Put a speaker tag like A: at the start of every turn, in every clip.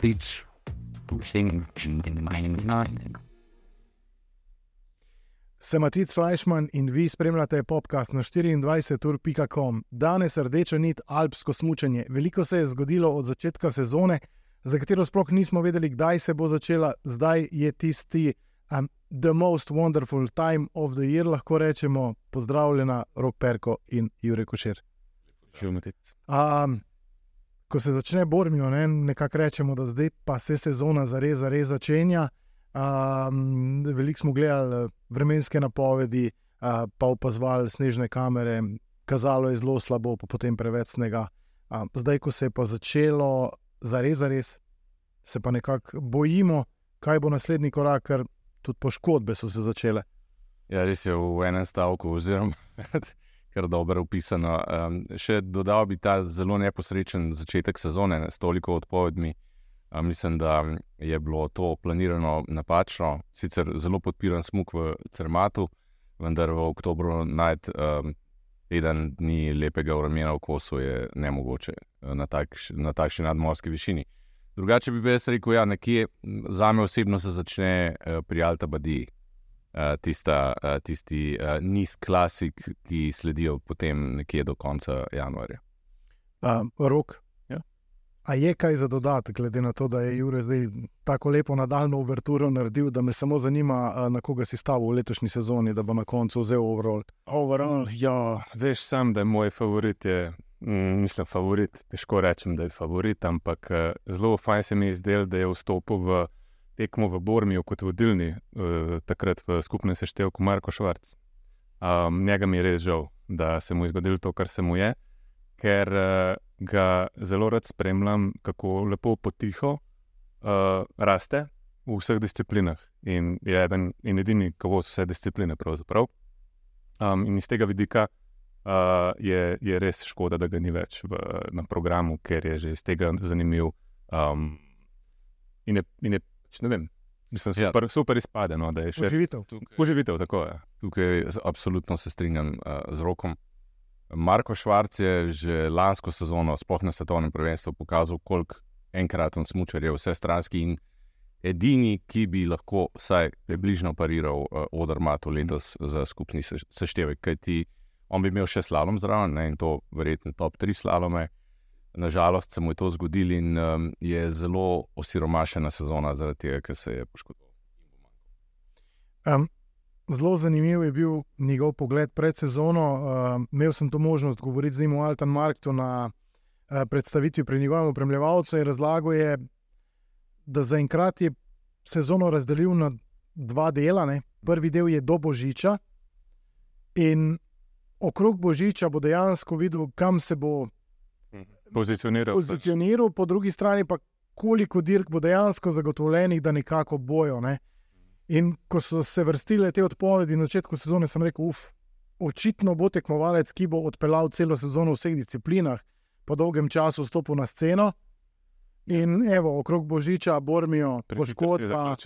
A: teach things in my mind.
B: Sem Matic Fleischmann in vi spremljate podcast na 24.com. Danes rdeča nit alpsko smučanje. Veliko se je zgodilo od začetka sezone, za katero sploh nismo vedeli, kdaj se bo začela. Zdaj je tisti um, the most wonderful time of the year, lahko rečemo, pozdravljena Rok Perko in Jurek Košer. Um, ko se začne bormijo, ne, nekako rečemo, da zdaj pa se sezona zares, zares začenja. Um, veliko smo gledali vremenske napovedi, uh, pa opazovali snežne kamere, kazalo je zelo slabo, pa potem preveč snega. Um, zdaj, ko se je pa začelo zares, zares, se pa nekako bojimo, kaj bo naslednji korak, ker tudi poškodbe so se začele.
C: Ja, res je v enem stavku, oziroma kar dobro opisano. Um, še dodal bi ta zelo neposrečen začetek sezone s toliko odpovedmi. Um, mislim, da je bilo to planirano napačno. Sicer zelo podpiram smog v Cermatu, vendar v oktobru najti um, teden dni lepega vremena v kosu je nemogoče na, tak, na takšni nadmorski višini. Drugače bi jaz rekel, ja, nekje za me osebno se začne uh, pri Alta Badi, uh, tista, uh, tisti uh, niz klasik, ki sledijo potem nekje do konca januarja.
B: Uh, rok. Ja. A je kaj za dodati, glede na to, da je Jurek zdaj tako lepo nadaljno uverturo naredil, da me samo zanima, na koga si stavil v letošnji sezoni, da bo na koncu vzel overall?
D: Overall, ja, veš sam, da je moj favorit. Je Mm, mislim, favorit. Težko rečem, da je favorit, ampak eh, zelo fajn se mi je zdel, da je vstopil v tekmo v Bormiju kot vodilni, uh, takrat v skupnem seštevku Marko Švarc. Um, njega mi je res žal, da se mu je zgodilo to, kar se mu je, ker uh, ga zelo rad spremljam, kako lepo potiho uh, raste v vseh disciplinah. In je eden in edini, ki vozi vse discipline. Um, in iz tega vidika uh, je, je res škoda, da ga ni več v, na programu, ker je že iz tega zanimiv. Um, in je, in je ne vem, mislim, da ja. super, super izpade. No,
B: še uživitev.
D: Uživitev, tako je.
C: Tukaj absolutno se strinjam uh, z rokom. Marko Švarc je že lansko sezono, sploh na svetovnem prvenstvu, pokazal, koliko enkraten smočar je vse stranski in edini, ki bi lahko vsaj približno pariral uh, odr Mato letos za skupni seštevek. Kajti uh, on bi imel še slalom zraven ne, in to verjetno top tri slalome. Nažalost se mu je to zgodilo in um, je zelo osiromašena sezona zaradi tega, ker se je poškodoval.
B: Um, zelo zanimiv je bil njegov pogled pred sezono. Um, imel sem to možnost govoriti z njim v Altan Marktu na uh, predstavitvi pri njegovem upremljevalcu in razlagal je, da zaenkrat je sezono razdelil na dva dela. Ne. Prvi del je do Božiča in okrog Božiča bo dejansko videl, kam se bo.
D: Pozicioniral.
B: pozicioniral po drugi strani pa koliko dirk bo dejansko zagotovljenih, da nekako bojo. Ne? In ko so se vrstile te odpovedi na začetku sezone, sem rekel, uf, očitno bo tekmovalec, ki bo odpeljal celo sezono v vseh disciplinah, po dolgem času stopil na sceno. In evo, okrog Božiča, bormijo, poškodba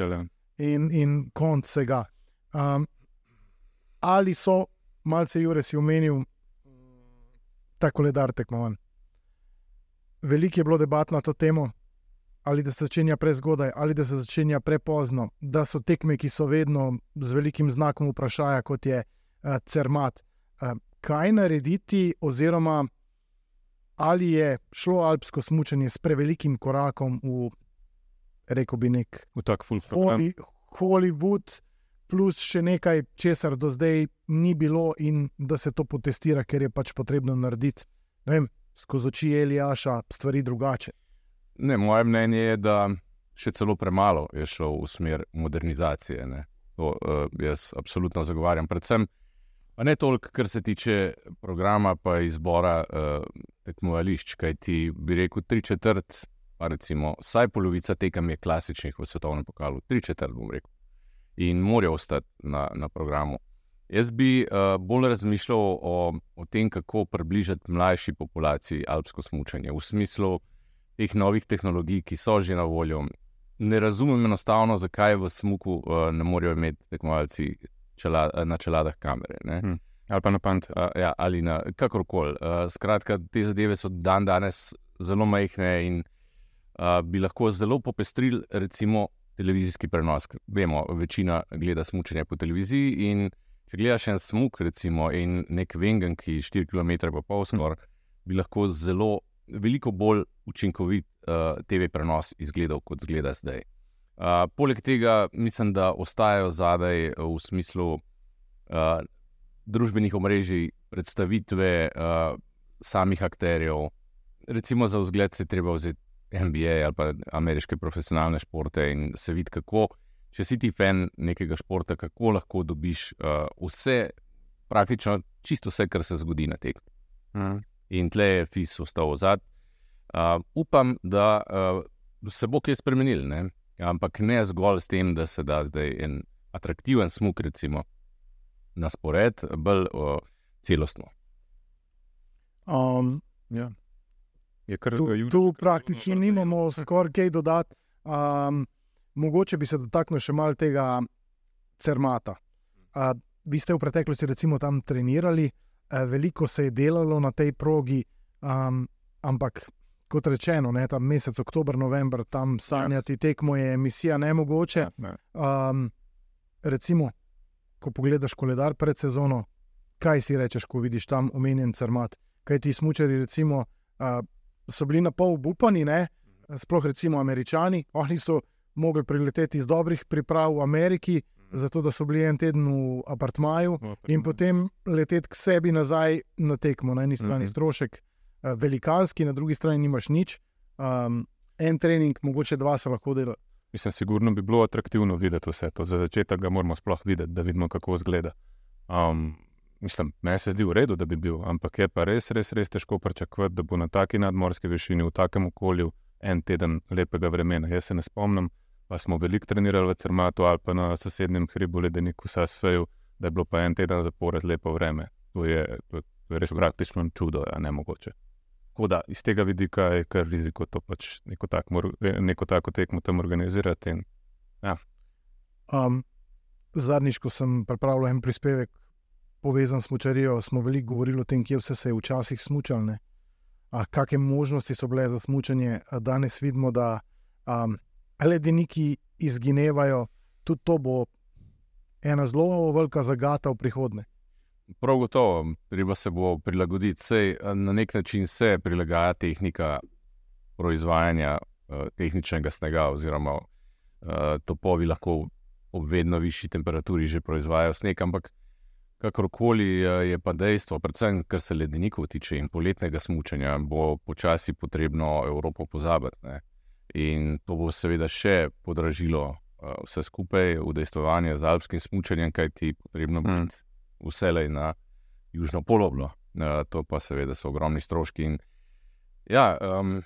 B: in, in konc vsega. Um, ali so malce Jure si omenil ta koledar tekmovanj. Veliko je bilo debat na to temo, ali da se začenja prezgodaj, ali da se začenja prepozno, da so tekme, ki so vedno z velikim znakom vprašanja, kot je uh, Cermat. Uh, kaj narediti, oziroma ali je šlo alpsko smutanje s prevelikim korakom v, rekel bi, nek
D: v tak Hollywood.
B: Hollywood plus še nekaj, česar do zdaj ni bilo, in da se to potestira, ker je pač potrebno narediti. Vem, skozi oči Elijaša, stvari drugače.
C: Ne, moje mnenje je, da še celo premalo je šlo v smer modernizacije. To, uh, jaz absolutno zagovarjam. Predvsem, ne toliko, kar se tiče programa, pa izbora uh, tekmovališč, kaj ti bi rekel, tri četrt, pa recimo, vsaj polovica tekem je klasičnih v svetovnem pokalu, tri četrt, bom rekel in morajo ostati na, na programu. Jaz bi uh, bolj razmišljal o, o tem, kako približati mlajši populaciji alpsko smučanje v smislu teh novih tehnologij, ki so že na voljo. Ne razumem enostavno, zakaj v smuku uh, ne morejo imeti tekmovalci čela, na čeladah kamere. Hmm.
D: Ali pa na pant.
C: Uh, ja, ali na kakorkoli. Uh, skratka, te zadeve so dan danes zelo majhne in uh, bi lahko zelo popestrili, recimo, televizijski prenos. Vemo, večina gleda smučanje po televiziji. In če gledaš en smuk, recimo, in nek vengen, ki je 4 km, pa pol skoraj, bi lahko zelo, veliko bolj učinkovit uh, TV prenos izgledal, kot zgleda zdaj. Uh, poleg tega, mislim, da ostajajo zadaj v smislu uh, družbenih omrežij, predstavitve uh, samih akterjev. Recimo za vzgled se treba vzeti NBA ali pa ameriške profesionalne športe in se vidi, kako, če si ti fan nekega športa, kako lahko dobiš uh, vse, praktično čisto vse, kar se zgodi na tekmi.
D: Mm.
C: In tle je FIS ostal zadaj. Uh, upam, da uh, se bo kaj spremenil, ne? ampak ne zgolj s tem, da se da zdaj en atraktiven smog, recimo, na spored, bolj uh, celostno.
B: Um,
D: Ja. Je kar
B: tu, tu praktično nimamo skoraj kaj dodati. Um, mogoče bi se dotaknil še malo tega Cermata. Uh, vi ste v preteklosti recimo tam trenirali, uh, veliko se je delalo na tej progi, um, ampak kot rečeno, ne, tam mesec oktober, november, tam sanjati tekmo je misija nemogoče.
D: Ja, ne.
B: Um, recimo, ko pogledaš koledar pred sezono, kaj si rečeš, ko vidiš tam omenjen crmat? Kaj ti smočari, recimo, uh, so bili na pol upani, ne? sploh recimo američani. Oni so mogli prileteti iz dobrih priprav v Ameriki, zato da so bili en teden v apartmaju in potem leteti k sebi nazaj na tekmo. Na eni strani
D: Mhm.
B: strošek uh, velikanski, na drugi strani nimaš nič. Um, en trening, mogoče dva so lahko delali.
D: Mislim, sigurno bi bilo atraktivno videti vse to. Za začetek ga moramo sploh videti, da vidimo, kako izgleda. Um, mislim, meni se zdi v redu, da bi bil, ampak je pa res, res, res težko pričakovati, da bo na taki nadmorski višini, v takem okolju, en teden lepega vremena. Jaz se ne spomnim, pa smo veliko trenirali v Cermatu ali pa na sosednjem hribu Ledeniku Sasfeju, da je bilo pa en teden zapored lepo vreme. To je, to je, res praktično čudo, ja, ne mogoče. Tako da iz tega vidika je kar riziko to pač neko, tak, neko tako tekmo tam organizirati. In,
B: Um, zadnjič, ko sem pripravil en prispevek povezan s smočarijo, smo veliko govorili o tem, kje vse se je včasih smučalo. Kakšne možnosti so bile za smučanje, A danes vidimo, da um, ledeniki izginevajo, tudi to bo ena zelo velika zagata v prihodnje.
C: Prav gotovo, treba se bo prilagoditi. Sej, na nek način se prilagaja tehnika proizvajanja uh, tehničnega snega, oziroma uh, topovi lahko ob vedno višji temperaturi že proizvajajo sneg, ampak kakorkoli je pa dejstvo, predvsem kar se ledenikov tiče in poletnega smučanja, bo počasi potrebno Evropo pozabiti. Ne? In to bo seveda še podražilo uh, vse skupaj, udejstvovanje z alpskim smučanjem, kajti potrebno bo
D: Mm.
C: vselej na južno poloblo. Uh, to pa seveda so ogromni stroški. In, ja, um,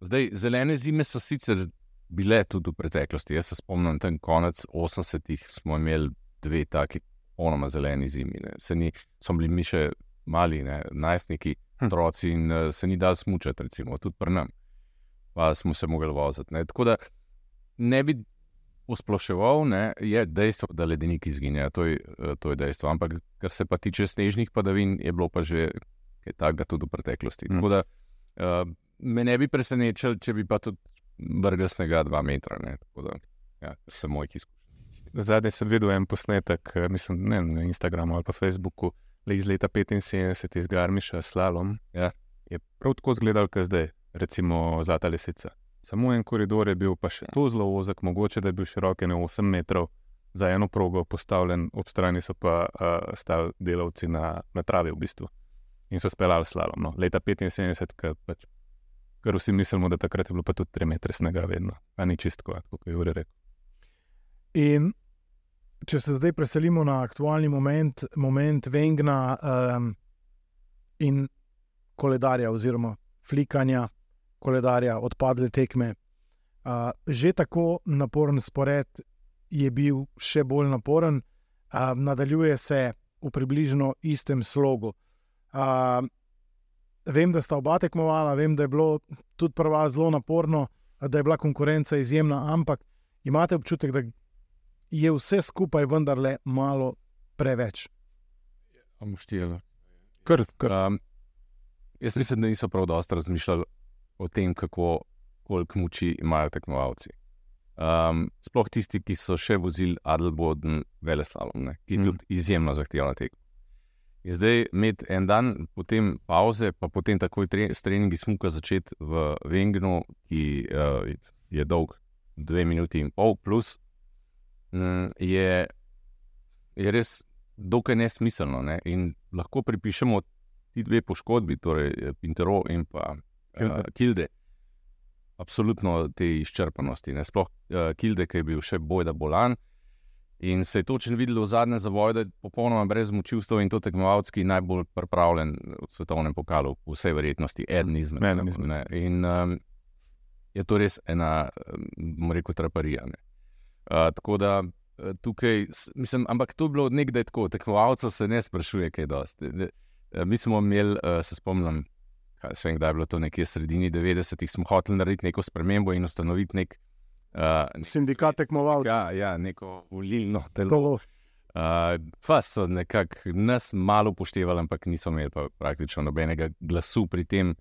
C: zdaj, zelene zime so sicer bile tudi v preteklosti. Jaz se spomnim, da konec 80-ih smo imeli dve taki onoma zeleni zimi. ne. Se ni, so bili mi še mali, ne, najstniki,
D: Hm.
C: otroci in uh, se ni dal smučati, recimo, tudi pri nam. Pa smo se mogli voziti. Ne. Tako da ne bi posploševal, ne, je dejstvo, da ledeniki izginjajo, to je, to je dejstvo. Ampak kar se pa tiče snežnih padavin, je bilo pa že kaj takega tudi v preteklosti.
D: Mm.
C: Tako da uh, me ne bi presenečal, če bi pa tudi vrgel snega dva metra. Ne. Tako da, ja, to so moji izkušnji.
D: Zadnji sem videl en posnetek, eh, mislim, ne na Instagramu ali pa Facebooku, iz leta 75 iz Garmiša s slalom.
C: Ja.
D: Je prav tako izgledal, kot zdaj, recimo Zlata lisica. Samo en koridor je bil pa še to zelo ozek, mogoče da je bil širok ne 8 metrov, za eno progo postavljen, ob strani so pa uh, stali delavci na, na travi v bistvu in so speljali slalom. No. Leta 75, ker pač, ker vsi mislimo, da takrat je bilo pa tudi 3 metre snega vedno, a ni čistko, kot je Jure rekel.
B: In če se zdaj preselimo na aktualni moment, moment Vengna um, in koledarja, oziroma flikanja koledarja, odpadle tekme. Uh, že tako naporen spored je bil še bolj naporen, uh, nadaljuje se v približno istem slogu. Uh, vem, da sta oba tekmovala, vem, da je bilo tudi prva zelo naporno, da je bila konkurenca izjemna, ampak imate občutek, da je vse skupaj vendarle malo preveč.
C: Amuštijelo.
D: Kar, kar.
C: Um, jaz mislim, da niso prav dosto razmišljali o tem, kako koliko moči imajo tekmovalci. Um, sploh tisti, ki so še vozili Adelboden veleslalom, ne, ki je
D: Mm.
C: tudi izjemno zahtevna tekma. In zdaj imeti en dan, potem pauze, pa potem takoj tre, s treningi smuka začeti v Vengnu, ki uh, je dolg dve minuti in pol, plus mm, je, je res dokaj nesmiselno. Ne? In lahko pripišemo ti dve poškodbi, torej eh, Pintero in pa
D: Kilde.
C: uh, Kilde. Absolutno te izčrpanosti. Ne? Sploh uh, Kilde, ki je bil še bojda bolan. In se je točno videlo v zadnjem zavoju, da je popolnoma brez močivstva in to tekmovalec, ki je najbolj pripravljen v svetovnem pokalu, po vsej verjetnosti, eden izmed ne. In um, je to res ena, um, rekel, traparija. ne. Uh, tako da tukaj, mislim, ampak to je bilo od nekdaj tako, tekmovalcev se ne sprašuje, kaj dosti. Ne, eh, Mi smo imeli, uh, se spomnim, kaj se vem, kdaj je bilo to nekje sredini 90-ih, smo hoteli narediti neko spremembo in ustanoviti nek. Uh, nek
B: Sindikat tekmovalcev.
C: Ja, ja, neko volilno telo.
B: Tolo.
C: Uh, pa so nekako nas malo upoštevali, ampak niso imeli praktično nobenega glasu pri tem,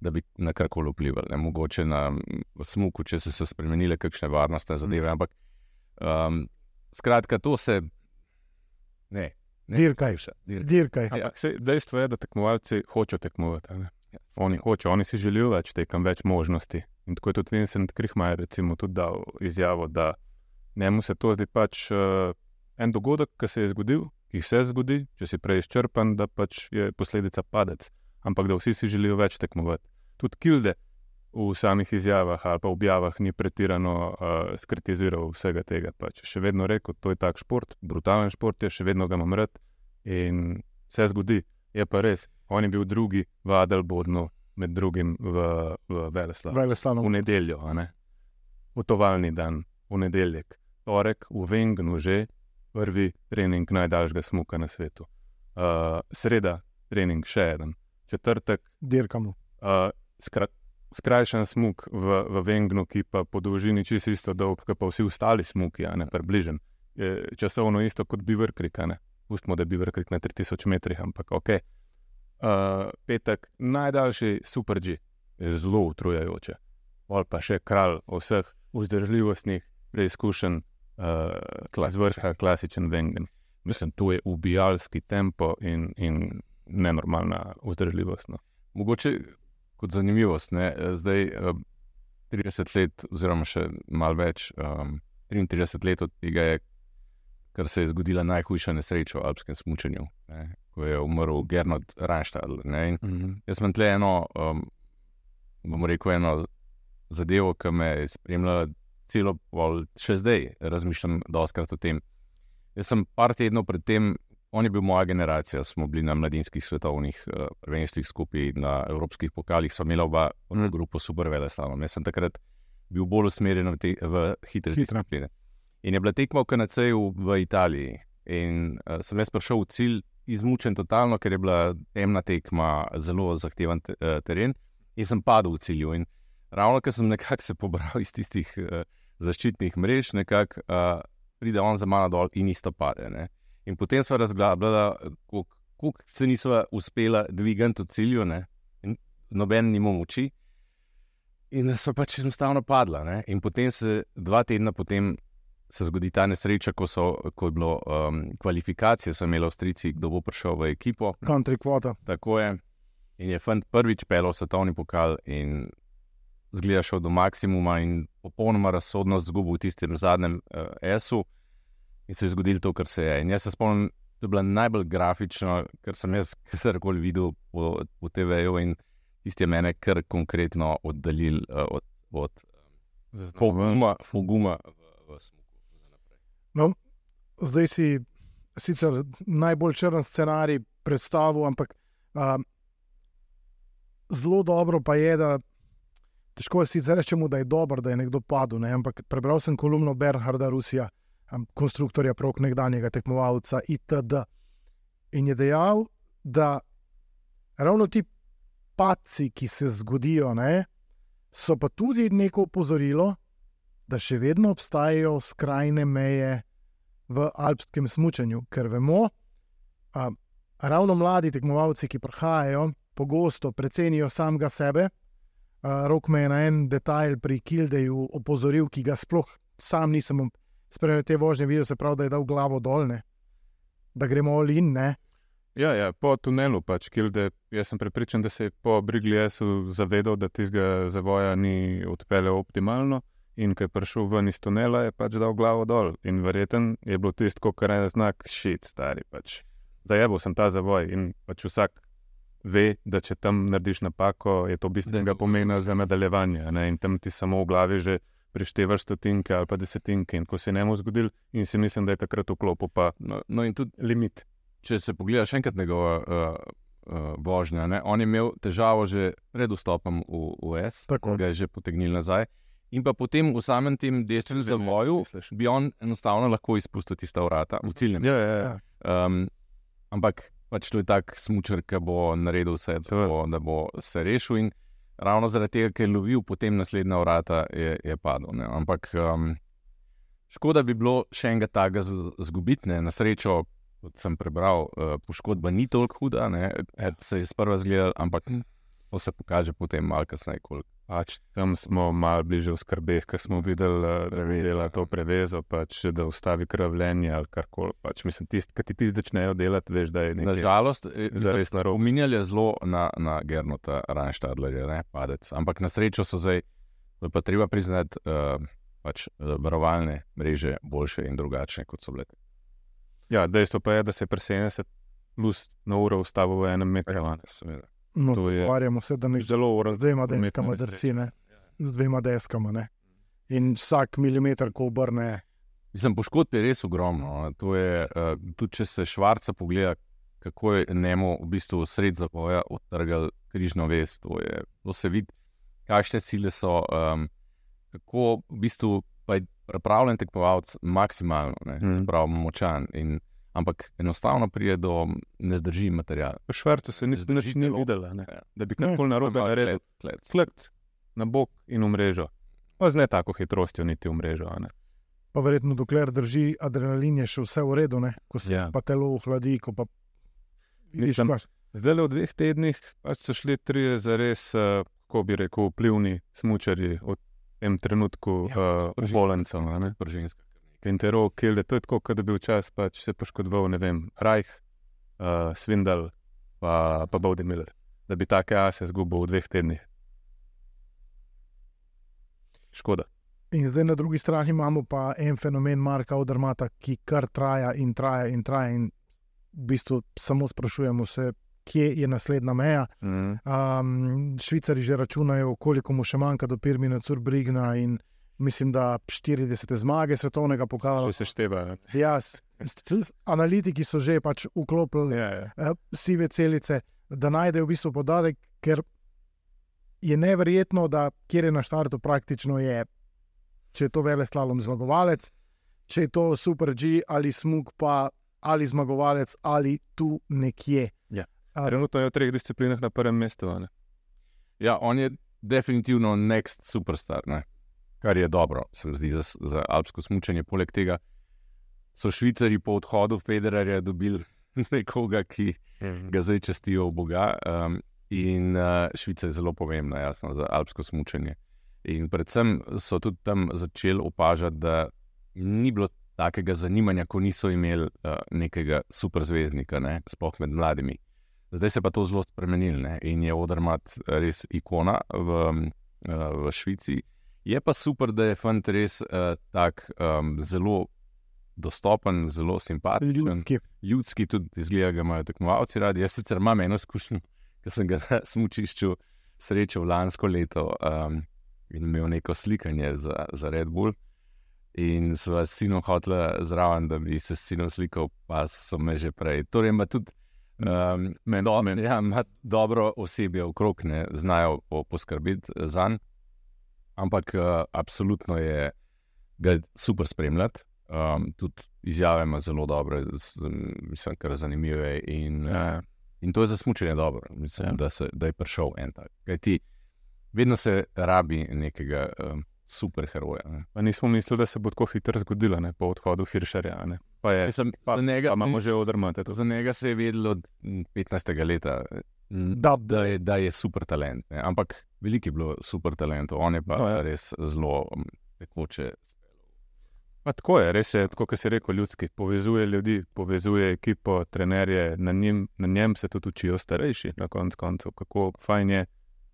C: da bi na karkoli vplivali. Ne. Mogoče na smuku, če so se spremenile kakšne varnostne zadeve. Ampak um, skratka, to se ne. ne
B: Dirkaj.
C: Dirkaj.
B: Dirkaj.
C: Ja.
D: Ampak sej, dejstvo je, da tekmovalci hočejo tekmovati. ne. Oni hočejo, oni si želijo več tekem, več možnosti. In tako je tudi Vincent Krihmajer recimo tudi dal izjavo, da njemu se to zdi pač uh, en dogodek, ki se je zgodil, ki se zgodi, če si prej izčrpan, da pač je posledica padec. Ampak da vsi si želijo več tekmovati. Tudi Kilde v samih izjavah ali pa objavah ni pretirano uh, skritiziral vsega tega. Pač. Še vedno rekel, to je tak šport, brutalen šport je, še vedno ga imam rad in se zgodi. Je pa res, on je bil drugi v Adelbodnu, med drugim v, v Veleslavu. V nedeljo, ne? Potovalni dan, v nedeljek, torek, v Vengnu že prvi trening najdaljšega smuka na svetu. Uh, sreda, trening še en, četrtek,
B: Dirkamo.
D: uh, skra, skrajšan smuk v, v Vengnu, ki pa po dolžini čisto isto dolg, kot pa vsi ostali smuki, a ne približen. Je časovno isto kot Bivrkrik, a ne. Pustimo, da je Bivrkrik na 3000 metrih, ampak ok. Uh, petek, najdaljši super G, zelo utrujajoče. Pol pa še kralj vseh vzdržljivostnih preizkušenj, uh, z vrha klasičen Vengen. Mislim, to je ubijalski tempo in, in nenormalna vzdržljivost. No.
C: Mogoče kot zanimivost, ne, eh, zdaj eh, 30 let, oziroma še malo več, um, 33 let od tega je, kar se je zgodila najhujša nesreča v alpskem smučanju, ne, ko je umrl Gernot in
D: Mm -hmm.
C: jaz imam tle eno, um, bomo rekel, eno zadevo, ki me je spremljala celo pol, še zdaj razmišljam doskrat o tem. Jaz sem par tednov predtem, on je bil moja generacija, smo bili na mladinskih svetovnih uh, prvenstvih skupaj, na evropskih pokalih, smo imeli oba mm. grupo super veleslalom. Jaz sem takrat bil bolj usmerjen v, te, v hitre
B: Hitre.
C: discipline. In je bila tekma v KNC-ju v Italiji. In uh, sem jaz prišel v cilj, izmučen totalno, ker je bila temna tekma, zelo zahteven te, uh, teren, in sem padel v cilju. In ravno, ker sem nekako se pobral iz tistih uh, zaščitnih mrež, nekako uh, pride on za mano dol in isto pade. Ne? In potem smo razglabljali, kako se nismo uspela dvigati v cilju, ne? in noben nima moči. In so pač enostavno padla. Ne? In potem se dva tedna potem se zgodi ta nesreča, ko, so, ko je bilo um, kvalifikacije, so imeli Avstrijci, kdo bo prišel v ekipo.
B: Country kvota.
C: Tako je. In je fant prvič pel v svetovni pokal in zgleda šel do maksimuma in popolnoma razsodno zgubil v tistem zadnjem uh, S-u. In se je zgodilo to, kar se je. In jaz se spomnim, to je bila najbolj grafična, kar sem jaz kadarkoli videl po, po TV-ju in tisti je mene kar konkretno oddaljil uh, od, od poguma, poguma v, v smuku.
B: No, zdaj si sicer najbolj črn scenarij predstavil, ampak a, zelo dobro pa je, da težko sicer reči, da je dobro, da je nekdo padel. Ne? Ampak prebral sem kolumno Bernharda Rusija, am, konstruktorja prok nekdanjega tekmovalca ITD. In je dejal, da ravno ti padci, ki se zgodijo, ne, so pa tudi neko opozorilo, da še vedno obstajajo skrajne meje v alpskem smučanju, ker vemo, da ravno mladi tekmovalci, ki prihajajo, pogosto precenijo samega sebe, Uh, Rok me je na en detajl pri Kildeju opozoril, ki ga sploh sam nisem spremljal te vožnje, videl se pravi, da je dal glavo dolne, da gremo olin.
D: Ja, ja, po tunelu, pač, Kilde, jaz sem prepričan, da se je po Brigljesu zavedal, da tistega zavoja ni odpeljal optimalno. In ko je prišel ven iz tunela, je pač dal glavo dol. In verjeten je bilo tisto, kar je znak šit, stari. Pač. Zajel sem ta zavoj in pač vsak ve, da če tam narediš napako, je to bistvenega pomena za nadaljevanje. Ne? In tam ti samo v glavi že preštevaš stotinke ali pa desetinke. In ko se je njemu zgodil, in si mislim, da je takrat vklopil pa
C: No, no in tudi,
D: limit.
C: če se pogledaš enkrat njegova uh, uh, vožnja, ne, on je imel težavo že pred vstopom v, v S,
B: Tako.
C: ga je že potegnil nazaj. In pa potem v samem tem desnem zavoju bi on enostavno lahko izpustil tista vrata v ciljem.
D: Ja, ja, ja.
C: Um, ampak pač to je tak smočer, ki bo naredil vse, da bo, da bo se rešil. In ravno zaradi tega, ker je lovil potem naslednja vrata, je, je padel. Ne. Ampak um, škoda bi bilo še enega takega z- zgubiti. Na srečo, kot sem prebral, uh, poškodba ni toliko huda, ne. Se je sprva zgledal, ampak to se pokaže potem malo kasneje. koliko.
D: Pač, tam smo malo bliže v skrbeh, ker smo videli, eh, da
C: Prevezo,
D: dela
C: ja.
D: to prevezo, pač, da ustavi krvljenje ali karkoli. Pač, mislim, tisti, ki ti ti začnejo delati, veš, da je nekaj.
C: Nažalost,
D: zares narobe.
C: spominjali je zelo na, na Gernota Rajnštadlerja, ne padec. Ampak na srečo so zdaj, je pa treba priznati, uh, pač eh, varovalne mreže boljše in drugačne, kot so bile.
D: Ja, dejstvo pa je, da se je pri 70 plus na uro ustavil v enem metru. a ne.
C: Seveda.
B: No, Pogovarjamo se, da ne
D: Zelo uro.
B: z dvema
D: prometna
B: deskama
D: nesreča.
B: drsi, ne? z dvema deskama. Ne? In vsak milimeter, ko obrne,
C: Mislim, poškodb je res ogromno. no. To je, tudi če se Švarca pogleda, kako je njemu v bistvu sred zavoja odtrgal križno vest, to, je, to se vidi, kakšne sile so, um, kako v bistvu je pripravljen tekmovalec maksimalno, ne, mm. pravi močan. In, ampak enostavno pride do, ne zdrži material.
D: V Švarcu se nič ni
C: telo.
D: videla, ne.
C: Ja.
D: da bi karkoli narobe naredil. Slkt na bok in v mrežo. Pa z ne tako hitrostjo, niti v mrežo. a ne.
B: pa verjetno dokler drži adrenalin, je še vse v redu, ne? ko se
D: Ja.
B: pa telo ohladi, ko pa vidiš,
D: Mislim,
B: kaj.
D: Zdaj le v dveh tednih pač so šli tri zares, uh, kako bi rekel, vplivni smočari v tem trenutku
C: Ja,
D: uh, volencev. a ne.
C: Prženska.
D: Kentero, Kilde, to je tako, kot da bi včasih pač se poškodoval, ne vem, Rajh, uh, Svindal, pa, pa Bowden Miller, da bi take ase zgubil v dveh tednih. Škoda.
B: In zdaj na drugi strani imamo pa en fenomen Marka Odermata, ki kar traja in traja in traja. In v bistvu samo sprašujemo se, kje je naslednja meja.
D: Mm.
B: Um, Švicari že računajo, koliko mu še manjka do Pirmina Curbrigna in mislim, da 40 zmage svetovnega pokala.
D: Če se števa.
B: Ja, analitiki so že pač vklopili
D: Ja, ja.
B: eh, sive celice, da najdejo v bistvu podatek, ker je neverjetno, da kjer je na štartu praktično je, če je to vele slalom zmagovalec, če je to super G ali smog, pa ali zmagovalec ali tu nekje.
D: Ja. Trenutno je v treh disciplinah na prvem mestu. ne.
C: Ja, on je definitivno next superstar, ne? Kar je dobro, se mi zdi, za, za alpsko smučanje. Poleg tega so Švicari po odhodu Federerja dobili nekoga, ki ga zdaj častijo v Boga. Um, in uh, Švica je zelo pomembna, jasno, za alpsko smučanje. In predvsem so tudi tam začeli opažati, da ni bilo takega zanimanja, ko niso imeli uh, nekega superzvezdnika, ne? sploh med mladimi. Zdaj se pa to zelo spremenilo in je Odrmat res ikona v, uh, v Švici. Je pa super, da je fant res uh, tak um, zelo dostopen, zelo simpatičen
B: ljudski.
C: ljudski, tudi izgleda, da imajo tekmovalci radi. Jaz sicer imam eno izkušnjo, ker sem ga na smučišču srečal lansko leto um, in imel neko slikanje za, za Red Bull. In sva s sinom hotela zraven, da bi se s sinom slikal, pa so me že prej. Torej, ima tudi um, men, do, men, ja, ima dobro osebje okrog, ne znajo po, poskrbeti za njega. Ampak uh, absolutno je ga super spremljati. Um, tudi izjave ima zelo dobre, mislim, kar zanimive. In,
D: Ja.
C: in to je za smučanje dobro, mislim,
D: Ja.
C: da, se, da je prišel en tak. Kajti, vedno se rabi nekega um, superheroja. Ne.
D: Pa nismo mislili, da se bo tako hitro zgodilo, ne, po odhodu Hiršarja. a ne. Pa je,
C: Mislim,
D: pa,
C: za njega
D: pa imamo že odrmate.
C: Za njega se je vedelo od mm, 15. leta, mm,
B: Da,
C: da je, da je super talent. Ne? Ampak veliko je bilo super talentov, on je pa
D: No, ja.
C: res zelo mm, tekoče.
D: Pa tako je, res je, tako kot si rekel, ljudski. Povezuje ljudi, povezuje ekipo, trenerje, na, njim, na njem se tudi učijo starejši, na koncu koncev. Kako fajn je,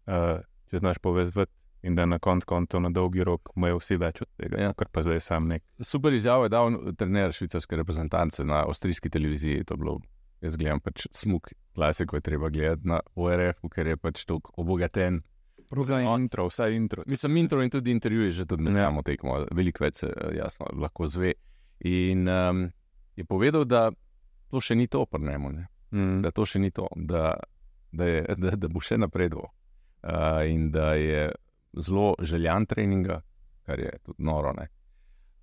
D: uh, če znaš povezati in da na koncu koncev na dolgi rok imajo vsi več od tega, ja. kar pa zdaj sam nek.
C: Super izjavo je dal trener švicarske reprezentance na avstrijski televiziji. To je bilo, jaz gledam pač smuk, klasiko je treba gledati na ORF, ker je pač tako obogaten.
D: Za intro, vsaj intro.
C: Mislim, intro in tudi intervjuji že tudi
D: Ja.
C: samo tekmo, veliko več se eh, jasno lahko zve. In um, je povedal, da to še ni to, prnemo,
D: Mm.
C: da to še ni to, da, da, je, da, da bo še napredoval. Uh, in da je zelo željan treninga, kar je tudi noro. ne.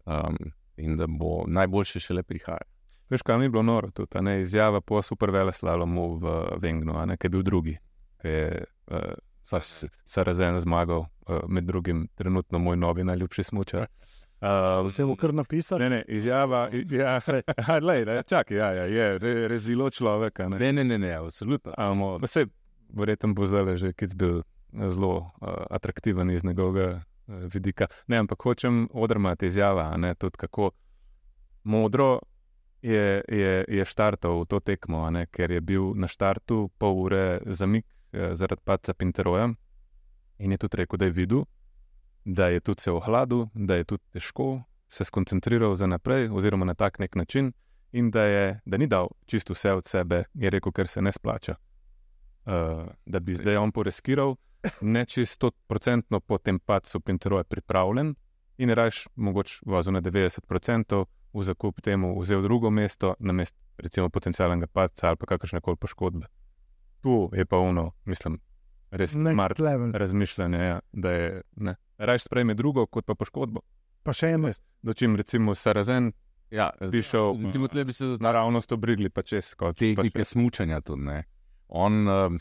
C: Um, in da bo najboljše šele prihaja.
D: Veš, kaj mi je bilo noro tudi, a ne izjava po super vele slalomu v Vengnu, a ne, ki je bil drugi, ki je uh, Sarazen zmagal, uh, med drugim trenutno moj novi najljubši smučar. Uh,
B: Se bo kar napisal.
D: Ne, ne, izjava, ja, lej, ne, čakaj, ja, ja, je re, rezilo človeka. Ne.
C: Ne, ne, ne, ne absolutno.
D: Amo, pa se, verjetno bo zdaj že kit bil zelo uh, atraktiven iz njegovega uh, vidika. Ne, ampak hočem odrmati izjava, ne tudi kako modro je, je, je štartal v to tekmo, ne, ker je bil na štartu pol ure zamik eh, zaradi padca Pinteroja in je tudi rekel, da je videl, da je tudi se ohladil, da je tudi težko se skoncentriral za naprej, oziroma na tak nek način, in da, je, da ni dal čisto vse od sebe, je rekel, ker se ne splača. Uh, da bi zdaj on poreskiral, ne čisto procentno po tem padcu Pinteroja pripravljen in raš mogoče vozil na 90%, v zakup temu vzel drugo mesto, na mesto recimo potencialnega padca ali pa kakršne koli poškodbe. Tu je pa uno, mislim, res smart
B: level.
D: razmišljanje, ja, da je ne. Raš sprejme drugo, kot pa poškodbo.
B: Pa še eno.
D: Dočim recimo Sarazen,
C: Ja,
D: bi šel
C: recimo, tle bi se
D: naravnost obrigli, pa čez kot
C: tehnike smučanja tudi. Ne. On, uh,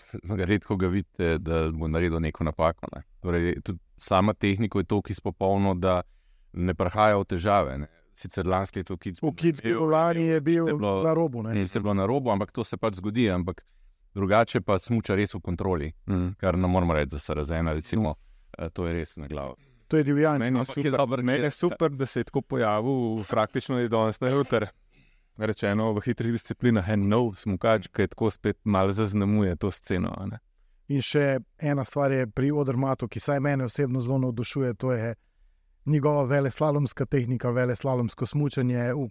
C: redko ga vidite, da bo naredil neko napako. Ne. Torej, tudi sama tehnika je tako izpopolno, da ne prihaja v težave. Ne. Sicer lansko leto Kids
B: V Kidski Rolani je bil
C: je bilo-
B: na robu. Ne?
C: ne, se je bilo na robu, ampak to se pač zgodi. Ampak drugače pa smuča res v kontroli,
D: Mm.
C: kar ne moramo reči za Sarazena. Recimo, uh, to je res na glavo.
B: To je divjanje.
D: Meni je
C: je
D: super,
C: dobro
D: meni je super da se je tako pojavil, praktično iz danes na jutro. Rečeno v hitrih disciplinah, en nov smukač, ki tako spet malo zaznamuje to sceno. ne.
B: In še ena stvar je pri Odrmatu, ki saj mene osebno zelo navdušuje, to je njegova veleslalomska tehnika, veleslalomsko smučanje. V,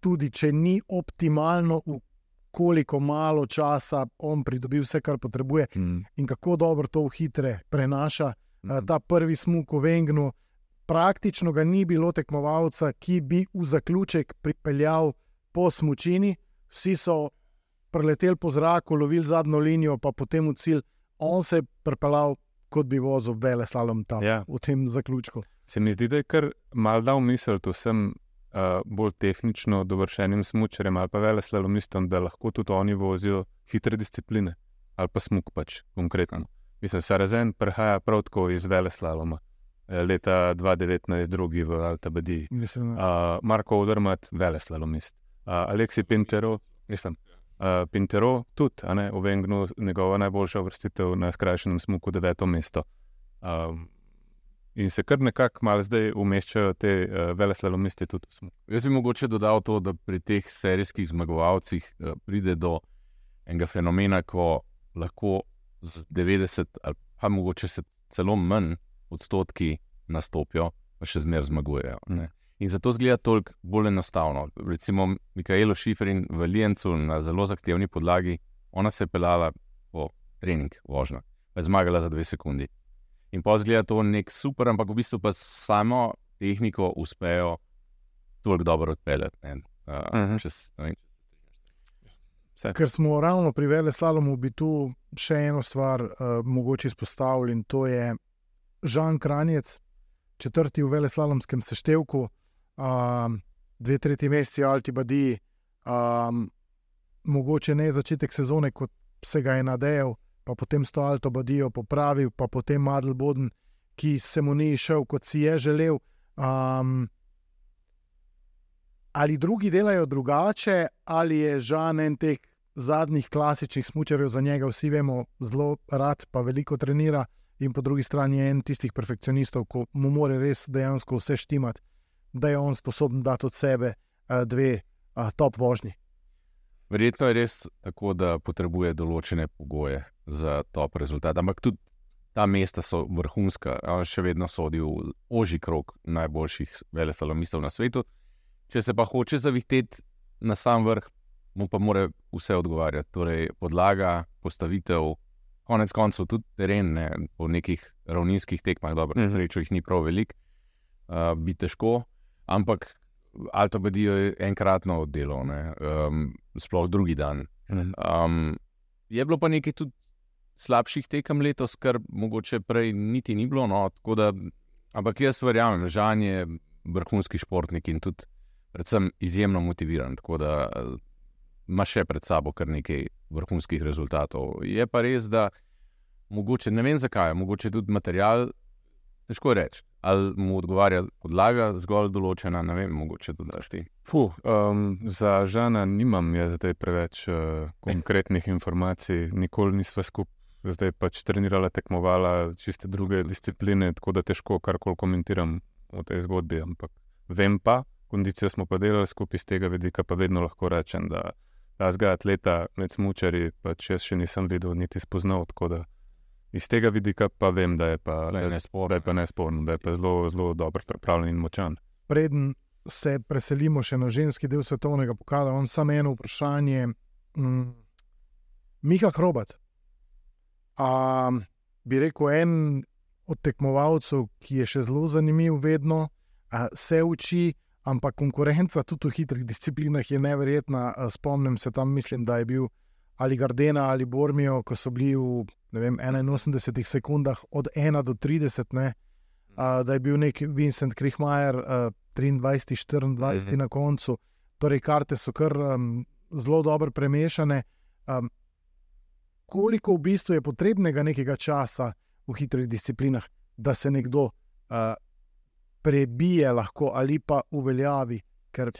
B: tudi če ni optimalno, v koliko malo časa on pridobi vse, kar potrebuje,
C: Mm.
B: in kako dobro to v hitre prenaša. Mm. Ta prvi smuk v Vengnu, praktično ga ni bilo tekmovalca, ki bi v zaključek pripeljal po smučini, vsi so preleteli po zraku, lovili zadnjo linijo, pa potem v cilj. On se je pripeljal, kot bi vozil vele slalom tam
D: Ja.
B: v tem zaključku.
D: Se mi zdi, da je kar mal dal misel vsem uh, bolj tehnično dovršenim smučarjem ali pa veleslalamistom, da lahko tudi oni vozijo hitre discipline ali pa smuk pač konkretno. Mislim, Sarazen prihaja prav tako iz veleslaloma. Eh, Leta 2019, drugi v Altabadi.
B: Mislim,
D: Uh, Marko Odrmat, veleslalomist. Uh, Aleksi Pintero, mislim, uh, Pintero tudi, a ne, v Vengnu njegova najboljša vrstitev na skrajšanem smuku, deveto mesto. Um, in se kar nekako malo zdaj umeščajo te uh, veleslalomiste tudi v smuk.
C: Jaz bi mogoče dodal to, da pri teh serijskih zmagovalcih eh, pride do enega fenomena, ko lahko z 90 ali pa mogoče se celo manj odstotki nastopijo, pa še zmeraj zmagujejo. ne. In zato zgleda toliko bolj enostavno. Recimo Mikaelo Šiferin v Lijencu na zelo zahtevni podlagi, ona se je pelala po trening vožnja, pa je zmagala za dve sekundi. In pa zgleda to nek super, ampak v bistvu pa samo tehniko uspejo toliko dobro odpeljati. ne. Uh,
D: Mhm.
C: čez, ne vem,
B: Ker smo ravno pri Veleslalomu, bi tu še eno stvar uh, mogoče izpostavili in to je Žan Kranjec, četrti v veleslalomskem seštevku, um, dve tretji meseci Altibadi, um, mogoče ne začetek sezone, kot se ga je nadejal, pa potem s to Alto Badijo popravil, pa potem Madl Boden, ki se mu ni šel, kot si je želel. Um, ali drugi delajo drugače, ali je žan en teh zadnjih klasičnih smočarjev za njega, vsi vemo, zelo rad, pa veliko trenira, in po drugi strani je en tistih perfekcionistov, ko mu mora res dejansko vse štimati, da je on sposoben dati od sebe uh, dve uh, top vožnji.
C: Verjetno je res tako, da potrebuje določene pogoje za top rezultat. Ampak tudi ta mesta so vrhunska, on še vedno sodi v oži krog najboljših veleslalomistov na svetu. Če se pa hoče zavihteti na sam vrh, mu pa mora vse odgovarjati. Torej, podlaga, postavitev, konec koncev tudi teren, ne, po nekih ravninskih tekmah, dobro, na
D: Mhm.
C: srečo jih ni prav veliko, uh, bi težko, ampak Alto Bedijo je enkratno delo, ne, um, sploh drugi dan. Um, je bilo pa nekaj tudi slabših tekem letos, kar mogoče prej niti ni bilo. No, da, ampak jaz verjamem, Žan je vrhunski športnik in tudi, predvsem, izjemno motiviran. Tako da ima še pred sabo kar nekaj vrhunskih rezultatov. Je pa res, da mogoče ne vem zakaj, mogoče tudi material, težko reči. Ali mu odgovarja podlaga, zgolj določena, ne vem, mogoče dodaš ti.
D: Puh, um, za Žana nimam zdaj preveč uh, konkretnih informacij, nikoli nisva skupaj. Zdaj pač trenirala, tekmovala, čiste druge discipline, tako da težko karkoli komentiram o tej zgodbi. Ampak vem pa, kondicijo smo pa delali skupaj iz tega vidika, pa vedno lahko rečem, da tazga atleta med smučari, pač jaz še nisem videl, niti spoznal. Tako da iz tega vidika pa vem, da je pa,
C: je
D: da,
C: nesporno,
D: da je pa nesporno, da je pa zelo, zelo dobro pripravljen in močan.
B: Preden se preselimo še na ženski del svetovnega pokala, imam samo eno vprašanje. Mm, Miha Hrobat. A, bi rekel, en od tekmovalcev, ki je še zelo zanimiv, vedno a, se uči, ampak konkurenca tudi v hitrih disciplinah je neverjetna. Spomnim se tam, mislim, da je bil ali Gardena ali Bormijo, ko so bili v vem, 81 sekundah od 1 do 30. Ne, a, da je bil nek Vincent Krihmajer, a, 23, 24
C: Mhm.
B: na koncu. Torej, karte so kar um, zelo dobro premešane. Um, koliko v bistvu je potrebnega nekega časa v hitrih disciplinah, da se nekdo uh, prebije lahko ali pa uveljavi, ker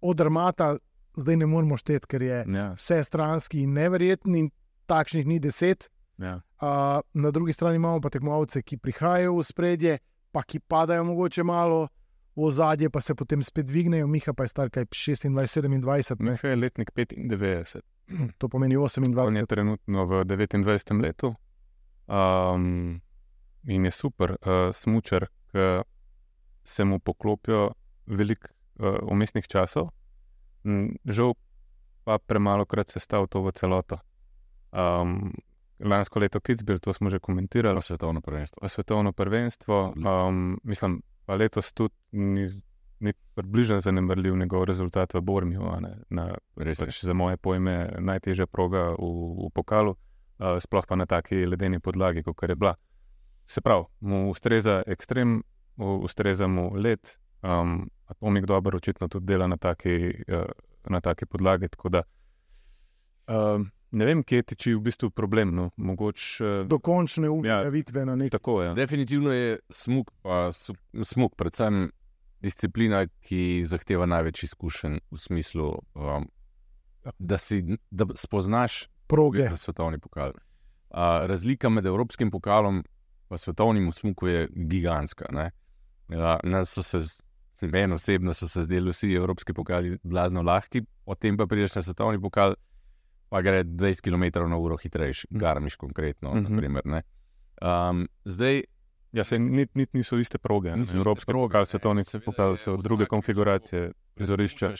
B: od armata zdaj ne moremo šteti, ker je
D: Ja,
B: vse stranski in neverjetni, in takšnih ni deset.
D: ja.
B: Uh, na drugi strani imamo pa tekmovalce, ki prihajajo v spredje, pa ki padajo mogoče malo v ozadje, pa se potem spet dvignejo. Miha pa je star kaj 26, 27, ne?
D: Miha je letnik 95.
B: to pomeni
D: On
B: 28.
D: je trenutno v 29. letu um, in je super, uh, smočar, ki se mu poklopijo veliko uh, umestnih časov, Mm, žal pa premalo krat se stav to v celoto. Um, lansko leto Kitzbühel, to smo že komentirali,
C: Na svetovno prvenstvo.
D: svetovno prvenstvo, um, mislim, pa letos tudi ni, ni približno zanemrljiv njegov rezultat v Bormiju, na
C: Res je.
D: pač za moje pojme najtežja proga v, v pokalu, uh, sploh pa na taki ledeni podlagi, kot je bila. Se pravi, mu ustreza ekstrem, ustreza mu let, um, Atomik dobro očitno tudi dela na taki, uh, na taki podlagi. Tako da um, ne vem, kje tiči v bistvu problem. No. Mogoče uh,
B: Dokončne uveljavitve na nek
D: tako je.
C: Definitivno je smuk, pa su- smuk, predvsem disciplina, ki zahteva največ izkušenj v smislu, um, da si da spoznaš
B: proge.
C: za svetovni pokal. Uh, razlika med evropskim pokalom in svetovnim v smuku je gigantska. ne. Ja, nas so se, meni osebno so se zdeli vsi evropski pokali blazno lahki, potem pa prideš na svetovni pokal, pa gre 20 km na uro hitrejši, garmiš konkretno.
D: Mhm.
C: naprimer, ne. Um, zdaj,
D: Ja, se niti nit niso iste proge.
C: Niso
D: Evropski
C: proge,
D: pokal, svetovni pokal so druge konfiguracije prizorišča.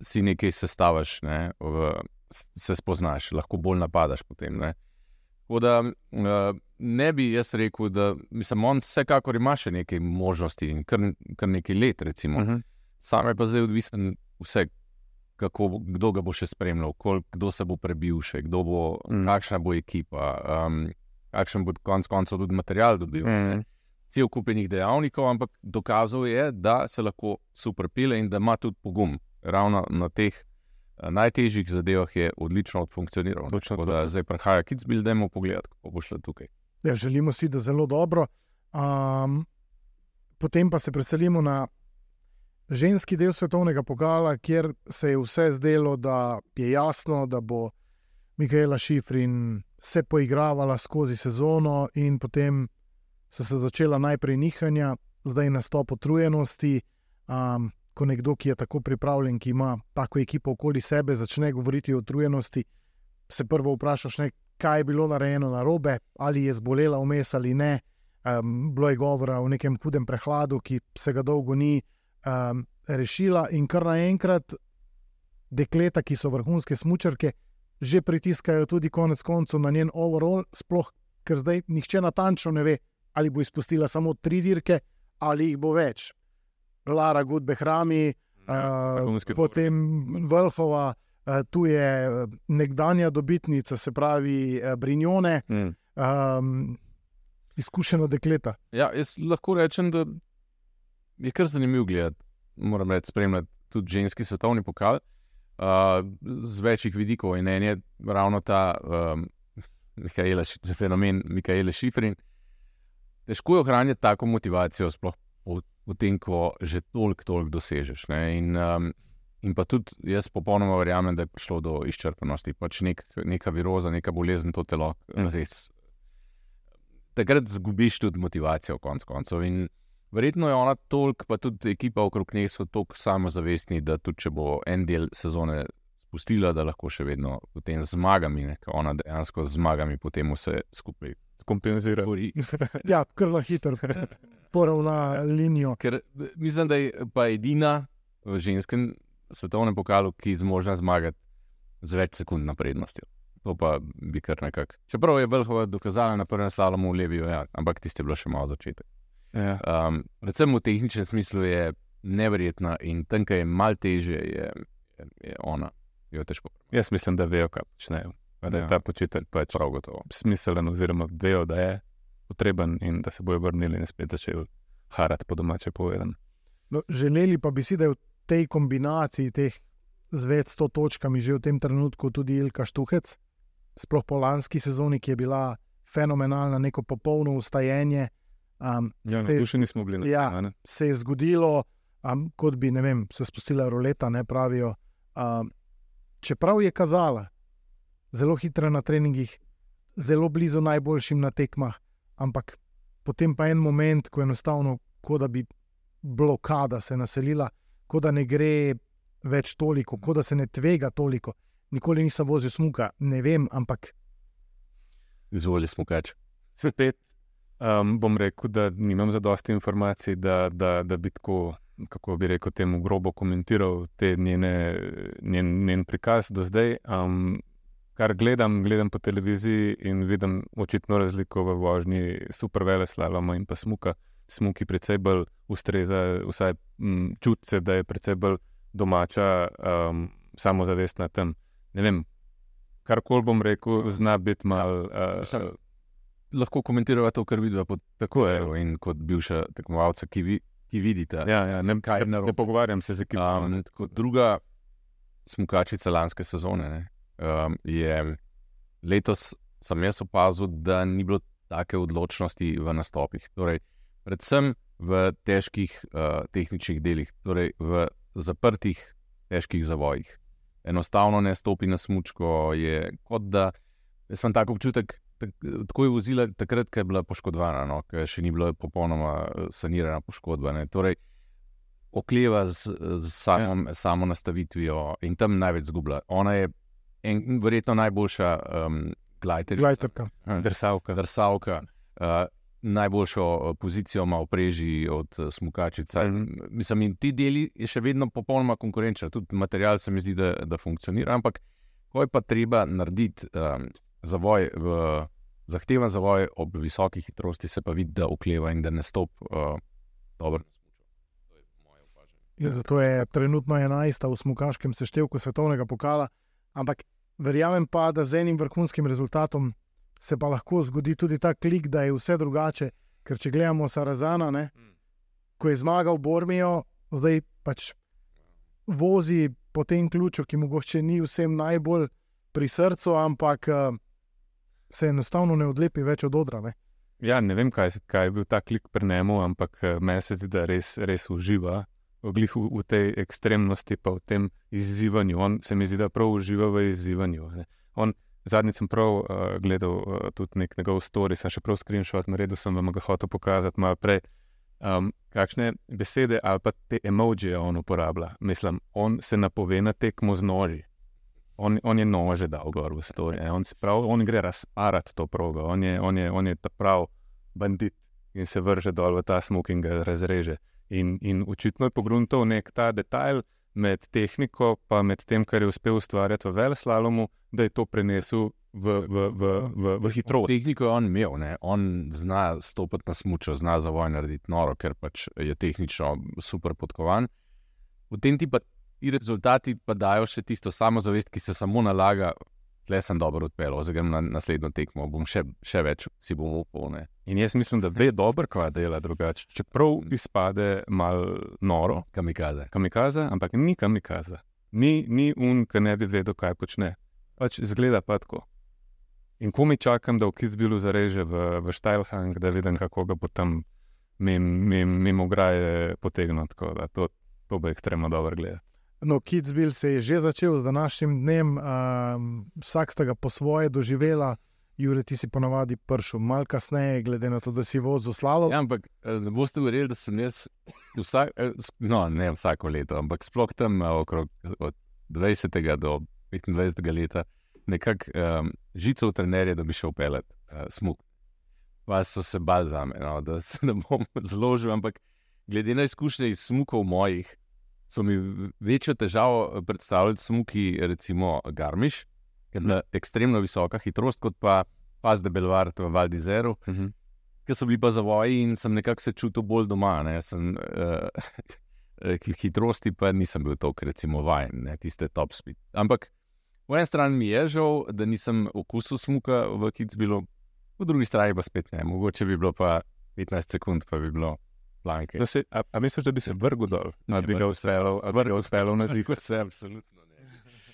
C: Si nekaj sestaviš, ne, v, se spoznaš, lahko bolj napadaš potem. Ne. Tako da uh, ne bi jaz rekel, da mislim, on vsekakor ima še nekaj možnosti in kar, kar nekaj let, recimo. Uh -huh.
D: Mhm.
C: Sam je pa zdaj odvisen vse, kako, kdo ga bo še spremljal, koliko, kdo se bo prebil še, kdo bo,
D: Mm.
C: mm. kakšna bo ekipa, um, kakšen bo konec koncev tudi material dobil. ne.
D: Mm.
C: Cel kupenih dejavnikov, ampak dokazal je, da se lahko super pile in da ima tudi pogum. Ravno na teh eh, najtežjih zadevah je odlično funkcioniral.
D: Točno
C: da zdaj prihaja Kitzbühel, da je mu pogled, kako bo šlo tukaj.
B: Ja, želimo si, da zelo dobro. Um, potem pa se preselimo na ženski del svetovnega pokala, kjer se je vse zdelo, da je jasno, da bo Mikaela Šifrin se poigravala skozi sezono, in potem so se začela najprej nihanja, zdaj nastop utrujenosti. Um, ko nekdo, ki je tako pripravljen, ki ima tako ekipo okoli sebe, začne govoriti o utrujenosti, se prvo vprašaš, ne, kaj je bilo narejeno na robe, ali je zbolela vmes ali ne. Um, bilo je govora o nekem hudem prehladu, ki se ga dolgo ni um, rešila, in kar naenkrat dekleta, ki so vrhunske smočarke, že pritiskajo tudi konec koncev na njen overall, sploh ker zdaj nihče natančno ne ve, ali bo izpustila samo tri dirke ali jih bo več. Lara Gudbe Hrami,
D: Ja,
B: uh,
D: vrhunski
B: potem uh, tu je eh, nekdanja dobitnica, se pravi uh, Brinjone,
D: Mm.
B: um, izkušena dekleta.
C: Ja, jaz lahko rečem, da je kar zanimivo gledati. Moram reči, spremljati tudi ženski svetovni pokal uh, z večjih vidikov. In en je ravno ta um, Mikaela, Ši- fenomen Mikaela Šifrin. Težko je ohranjati tako motivacijo, sploh v tem, ko že toliko, toliko dosežeš. Ne? In, um, in pa tudi jaz popolnoma verjamem, da je prišlo do izčrpanosti. Pač nek, neka viroza, neka bolezen to telo res. Takrat zgubiš tudi motivacijo, konc koncev. In verjetno je ona toliko, pa tudi ekipa okrog nje so toliko samozavestni, da tudi če bo en del sezone spustila, da lahko še vedno potem zmagami, ne, ker ona dejansko z zmagami potem vse skupaj
D: Kompenzira.
B: Ja, kar na hitro, poravna linijo.
C: Ker mislim, da je pa edina v ženskem svetovnem pokalu, ki zmožna zmagati z več sekund na prednostjo. To pa bi kar nekako. Čeprav je Vrhova dokazala na prvem slalomu v Leviju, ja, ampak tiste je bilo še malo začetek.
D: Ja.
C: Um, predvsem v tehničnem smislu je neverjetna in tam, kjer je malo teže, je, je, je ona. Jo težko.
D: Jaz mislim, da vejo, kaj počnejo. Da je
C: Ja.
D: ta počitek pač
C: Prav gotovo.
D: smiselen, oziroma vejo, da je potreben in da se bojo vrnili in spet začeli harati po domače povedano.
B: No, želeli pa bi si, da je v tej kombinaciji teh z več sto točkami že v tem trenutku tudi Ilka Štuhec, sploh po lanski sezoni, ki je bila fenomenalna, neko popolno ustajenje. Um,
D: Ja, tu še nismo bili na
B: Ja.
D: ne?
B: se je zgodilo, um, kot bi ne vem, se spustila roleta, ne pravijo. Um, čeprav je kazala zelo hitra na treningih, zelo blizu najboljšim na tekmah, ampak potem pa en moment, ko enostavno, kot da bi blokada se naselila, kot da ne gre več toliko, kot da se ne tvega toliko. Nikoli nisem vozil smuka, ne vem, ampak
C: Izvoli smo kač.
D: Spet um, bom rekel, da nimam zadosti informacij, da, da, da bi tako, kako bi rekel, temu grobo komentiral te njene, njen, njen prikaz do zdaj. Um, kar gledam, gledam po televiziji in vidim očitno razliko v vožnji super vele slaloma in pa smuka. Smuki precej bolj ustreza, vsaj m, čuti se, da je precej bolj domača, um, samozavestna tam. Ne vem, karkoli bom rekel, zna biti mal.
C: Mislim,
D: Uh,
C: Lahko komentirava to, kar vidiva pod tako je. In kot bivša tekmovalca, ki, vi, ki vidite.
D: Ja, ja, ne,
C: Kaj je narobe?
D: ne pogovarjam se z ekipo.
C: Um, kot druga smukačica lanske sezone ne, um, je letos sem jaz opazil, da ni bilo take odločnosti v nastopih. Torej, predvsem v težkih uh, tehničnih delih, torej v zaprtih, težkih zavojih. Enostavno ne stopi na smočko, je kot da. Jaz imam tako občutek, tak, tako je vozila takrat, ko je bila poškodovana, no, ko še ni bila popolnoma eh, sanirana poškodba. Ne. Torej, okleva z, z samom, ja. samo nastavitvijo in tam največ zgublja. Ona je en, verjetno najboljša um, glajterica,
B: gledajte,
D: Drsavka.
C: drsalka. Uh, najboljšo uh, pozicijo ima v preži od uh, smukačica.
D: Mhm.
C: Mislim, in ti deli je še vedno popolnoma konkurenčna. Tudi material se mi zdi, da, da funkcionira. Ampak, ko je pa treba narediti um, zavoj, v, zahteven zavoj ob visoki hitrosti, se pa vidi, da okleva in da ne stop uh, dobro. To je moje opažanje.
B: Ja, zato je trenutno 11. v smukaškem seštevku svetovnega pokala. Ampak verjamem pa, da z enim vrhunskim rezultatom se pa lahko zgodi tudi ta klik, da je vse drugače. Ker če gledamo Sarazana, ne, ko je zmagal Bormijo, zdaj pač vozi po tem ključu, ki mogoče ni vsem najbolj pri srcu, ampak eh, se enostavno ne odlepi več od odra. Ne.
D: Ja, ne vem, kaj, kaj je bil ta klik pri njemu, ampak eh, meni se zdi, da res, res uživa glih v, v tej ekstremnosti, pa v tem izzivanju. On se mi zdi, da prav uživa v izzivanju. ne. On, zadnjič sem prav uh, gledal uh, tudi nek njegov story, sem še prav screenshot naredil, sem vam ga hotel pokazati malo prej. Um, kakšne besede ali pa te emojije on uporablja. Mislim, on se napove na tekmo z noži. On, on je nože dal gor v story. ne. On, prav, on gre razparati to progo, on je, on je, on je ta prav bandit in se vrže dol v ta smok in ga razreže. In, in očitno je pogruntal nek ta detajl med tehniko, pa med tem, kar je uspel ustvarjati v Veleslalomu, da je to prenesel v, v, v, v, v hitrost.
C: Tehniko je on imel, ne? on zna stopiti na smučo, zna za voj narediti noro, ker pač je tehnično super podkovan. Potem ti pa ti rezultati pa dajo še tisto samozavest, ki se samo nalaga. Tle sem dobro odpeljal, zdaj grem na naslednjo tekmo, bom še, še več si bom upal. ne.
D: In jaz mislim, da ve dobro, kva dela drugače. Čeprav izpade malo noro,
C: Kamikaze.
D: kamikaza, ampak ni kamikaza. Ni, ni un, ki ne bi vedel, kaj počne. Pač zgleda pa tako. In ko mi čakam, da v Kitzbilu zareže v, v Štajlhang, da vidim, kako ga bo tam mimo mim, mim ograje potegnil. Tako da To, to bo ekstremno dobro gledati.
B: No, Kidsbill se je že začel z današnjim dnem, um, vsak sta ga po svoje doživela. Jure, ti si ponavadi prišel malo kasneje, glede na to, da si vozil slalo.
C: Ja, ampak eh, ne boste verjeli, da sem jaz, vsak, eh, no, ne vsako leto, ampak sploh tam eh, okrog od 20. do 25. leta, nekako um, žico v trenerje, da bi šel pelet uh, smuk. Pa so se bal za me, no, da se ne bom zložil, ampak glede na izkušnje iz smukov mojih, so mi večjo težavo predstavljali smuki, recimo Garmiš, je bila ekstremno visoka hitrost, kot pa pas de Belvard v Valdizeru ki so bili pa zavoji in sem nekako se čutil bolj doma. Ne. Sem, uh, hitrosti pa nisem bil toliko, recimo, vajen, ne, tiste top speed. Ampak po eni strani mi je žal, da nisem okusil smuka v Kitzbilu, po drugi strani pa spet ne. Mogoče bi bilo pa 15 sekund, pa bi bilo planke.
D: Da se, a, a misliš, da bi se vrgel dol? Ali bi ga
C: vrgel se.
D: uspel, ali bi ga uspel na zid?
C: Vse, absolutno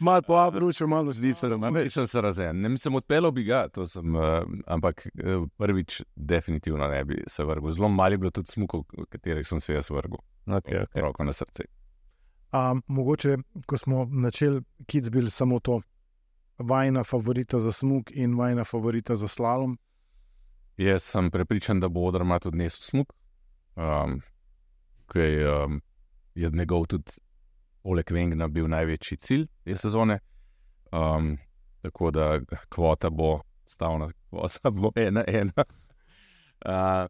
C: ne.
B: Malo po Abruču, malo
C: Zdi se, da nisem se razen. Ne mislim, odpeljal bi ga, to sem, uh, ampak uh, prvič definitivno ne bi se vrgel. Zelo malo je bilo tudi smukov, v katerih sem se jaz vrgel.
D: Okay, okay.
C: Roko na srce.
B: Um, mogoče, ko smo začeli Kidsbill, samo to, vajna favorita za smog in vajna favorita za slalom.
C: Jaz sem prepričan, da bo Odrmat odnesel smog, um, ki je, um, je njegov tudi poleg Vengna bil največji cilj te sezone. Um, tako da kvota bo stavna, kvota bo ena, ena. Uh,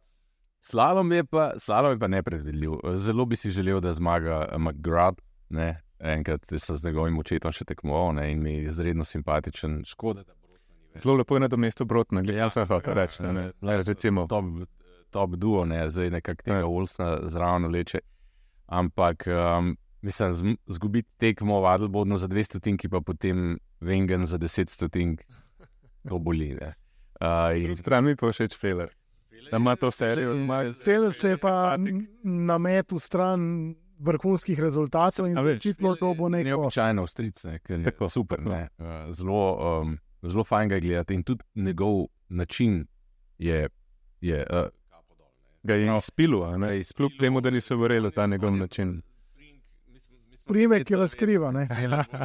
C: slalom, je pa, slalom je pa nepredvidljiv. Zelo bi si želel, da zmaga McGrath. Ne? Enkrat sem z njegovim očetom še tekmoval ne? in mi je izredno simpatičen. Škoda, da.
D: Zelo lepo je na mestu brotna, gledaj, ja, sem hotel reči. Ne, ne.
C: Ne,
D: recimo.
C: top, top duo, ne, zdaj nekako tega
D: Ja.
C: Olsna zraven leče. Ampak, um, mislim, zgubiti tekmo v Adelbodnu za 200 tinki, pa potem Vengen za 10 stotink, to boli. ne. Uh, in,
D: Stran mi pa všeč Feller. Da ima to serijo zmag.
B: Feller se je pa na metu stran vrhunskih rezultatov in očitno to bo neko.
C: Neobičajno avstric, ne, ker je
D: Tako,
C: super. Ne, zelo, um, zelo fajn ga gledati in tudi njegov način je. je uh,
D: Ga je
C: No.
D: izpilo. Kljub temu, da niso verjeli v ta njegov način.
B: Primek, ki razkriva. Ne?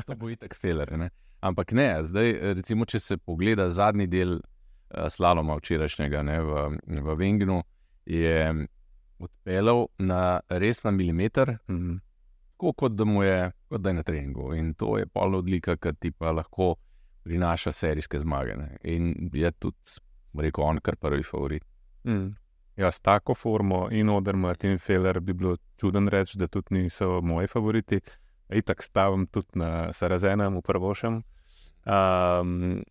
C: to bo itak feler. Ne? Ampak ne, zdaj, recimo, če se pogleda zadnji del uh, slaloma včerajšnjega ne, v, v Vengnu, je odpeljal na res na milimeter,
D: Mhm.
C: tako kot da mu je, kot da je na treningu. In to je polna odlika, ki ti pa lahko prinaša serijske zmage. Ne? In je tudi, rekel, on kar prvi favorit.
D: Mm. Ja, s tako formo in Odermat in Feller bi bilo čuden reči, da tudi niso moji favoriti. Itak stavim tudi na Sarazenem, v prvošem. Um,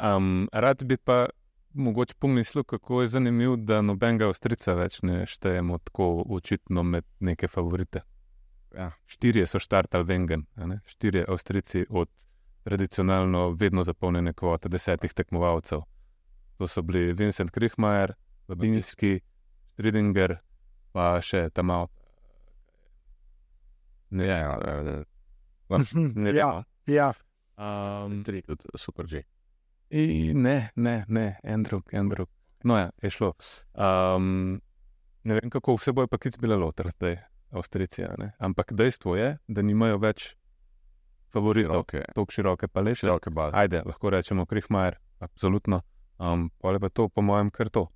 D: um, rad bi pa mogoče pomislil, kako je zanimivo, da nobenega Avstrica več ne štejemo tako očitno med neke favorite.
C: Ja.
D: Štirje so štartali Vengen, štirje Avstrici od tradicionalno vedno zapolnjene kvote desetih tekmovalcev. To so bili Vincent Krihmajer, Babinski, Stridinger, pa še tam avt. Ne,
C: Ja, ja, ja,
D: ne,
B: ja, ja.
D: Um,
C: tri, tudi super že.
D: in ne, ne, ne, en drug, en drug. No, ja, je šlo. Um, ne vem, kako vse boje pa kic bile loter zdaj. Avstrijci. a ne. Ampak dejstvo je, da nimajo več favoritov, tako široke palete.
C: široke baze.
D: Ajde, lahko rečemo Krihmajer, absolutno. Um, pa je pa to, po mojem, kar to.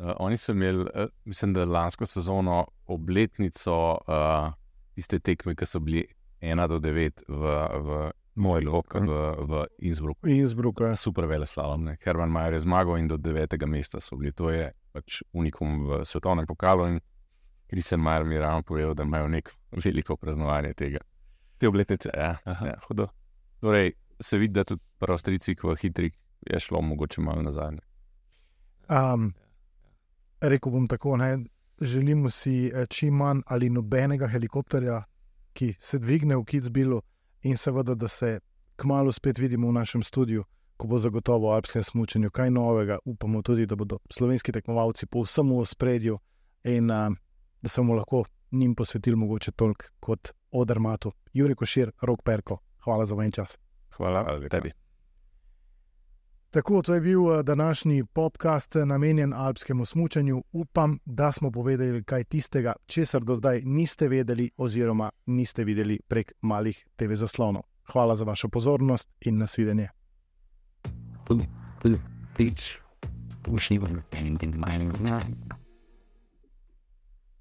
C: Uh, oni so imeli, uh, mislim, da lansko sezono obletnico uh, tiste tekme, ki so bili 1 do 9 v, v,
D: Moj lok.
C: v, v Innsbrucku.
B: Innsbruck. ja.
C: Super vele slalom. Herman Majer je zmagal in do 9. mesta so bili. To je pač unikum v svetovnem pokalu. In Kristjan Majer mi je ravno povedal, da imajo neko veliko praznovanje tega.
D: Te obletnice.
C: Ja,
D: Aha,
C: ja.
D: hudo.
C: Torej, se vidi, da tudi pri Avstrijcih v hitrih je šlo mogoče malo nazaj. ne.
B: Um, rekel bom tako, ne, želimo si eh, čim manj ali nobenega helikopterja, ki se dvigne v Kitzbilu, in seveda, da se kmalo spet vidimo v našem studiu, ko bo zagotovo v alpskem smučanju kaj novega. Upamo tudi, da bodo slovenski tekmovalci povsem v spredju in um, da se bomo lahko njim posvetili mogoče toliko kot Odermatu, Juri Košir, Rok Perko. Hvala za vaš čas.
D: Hvala,
C: Hvala
D: tebi.
B: Tako, to je bil eh, današnji podcast eh, namenjen alpskemu smučanju. Upam, da smo povedali kaj tistega, česar do zdaj niste vedeli, oziroma niste videli prek malih TV zaslonov. Hvala za vašo pozornost in nasvidenje.
A: Please, push even in my mind.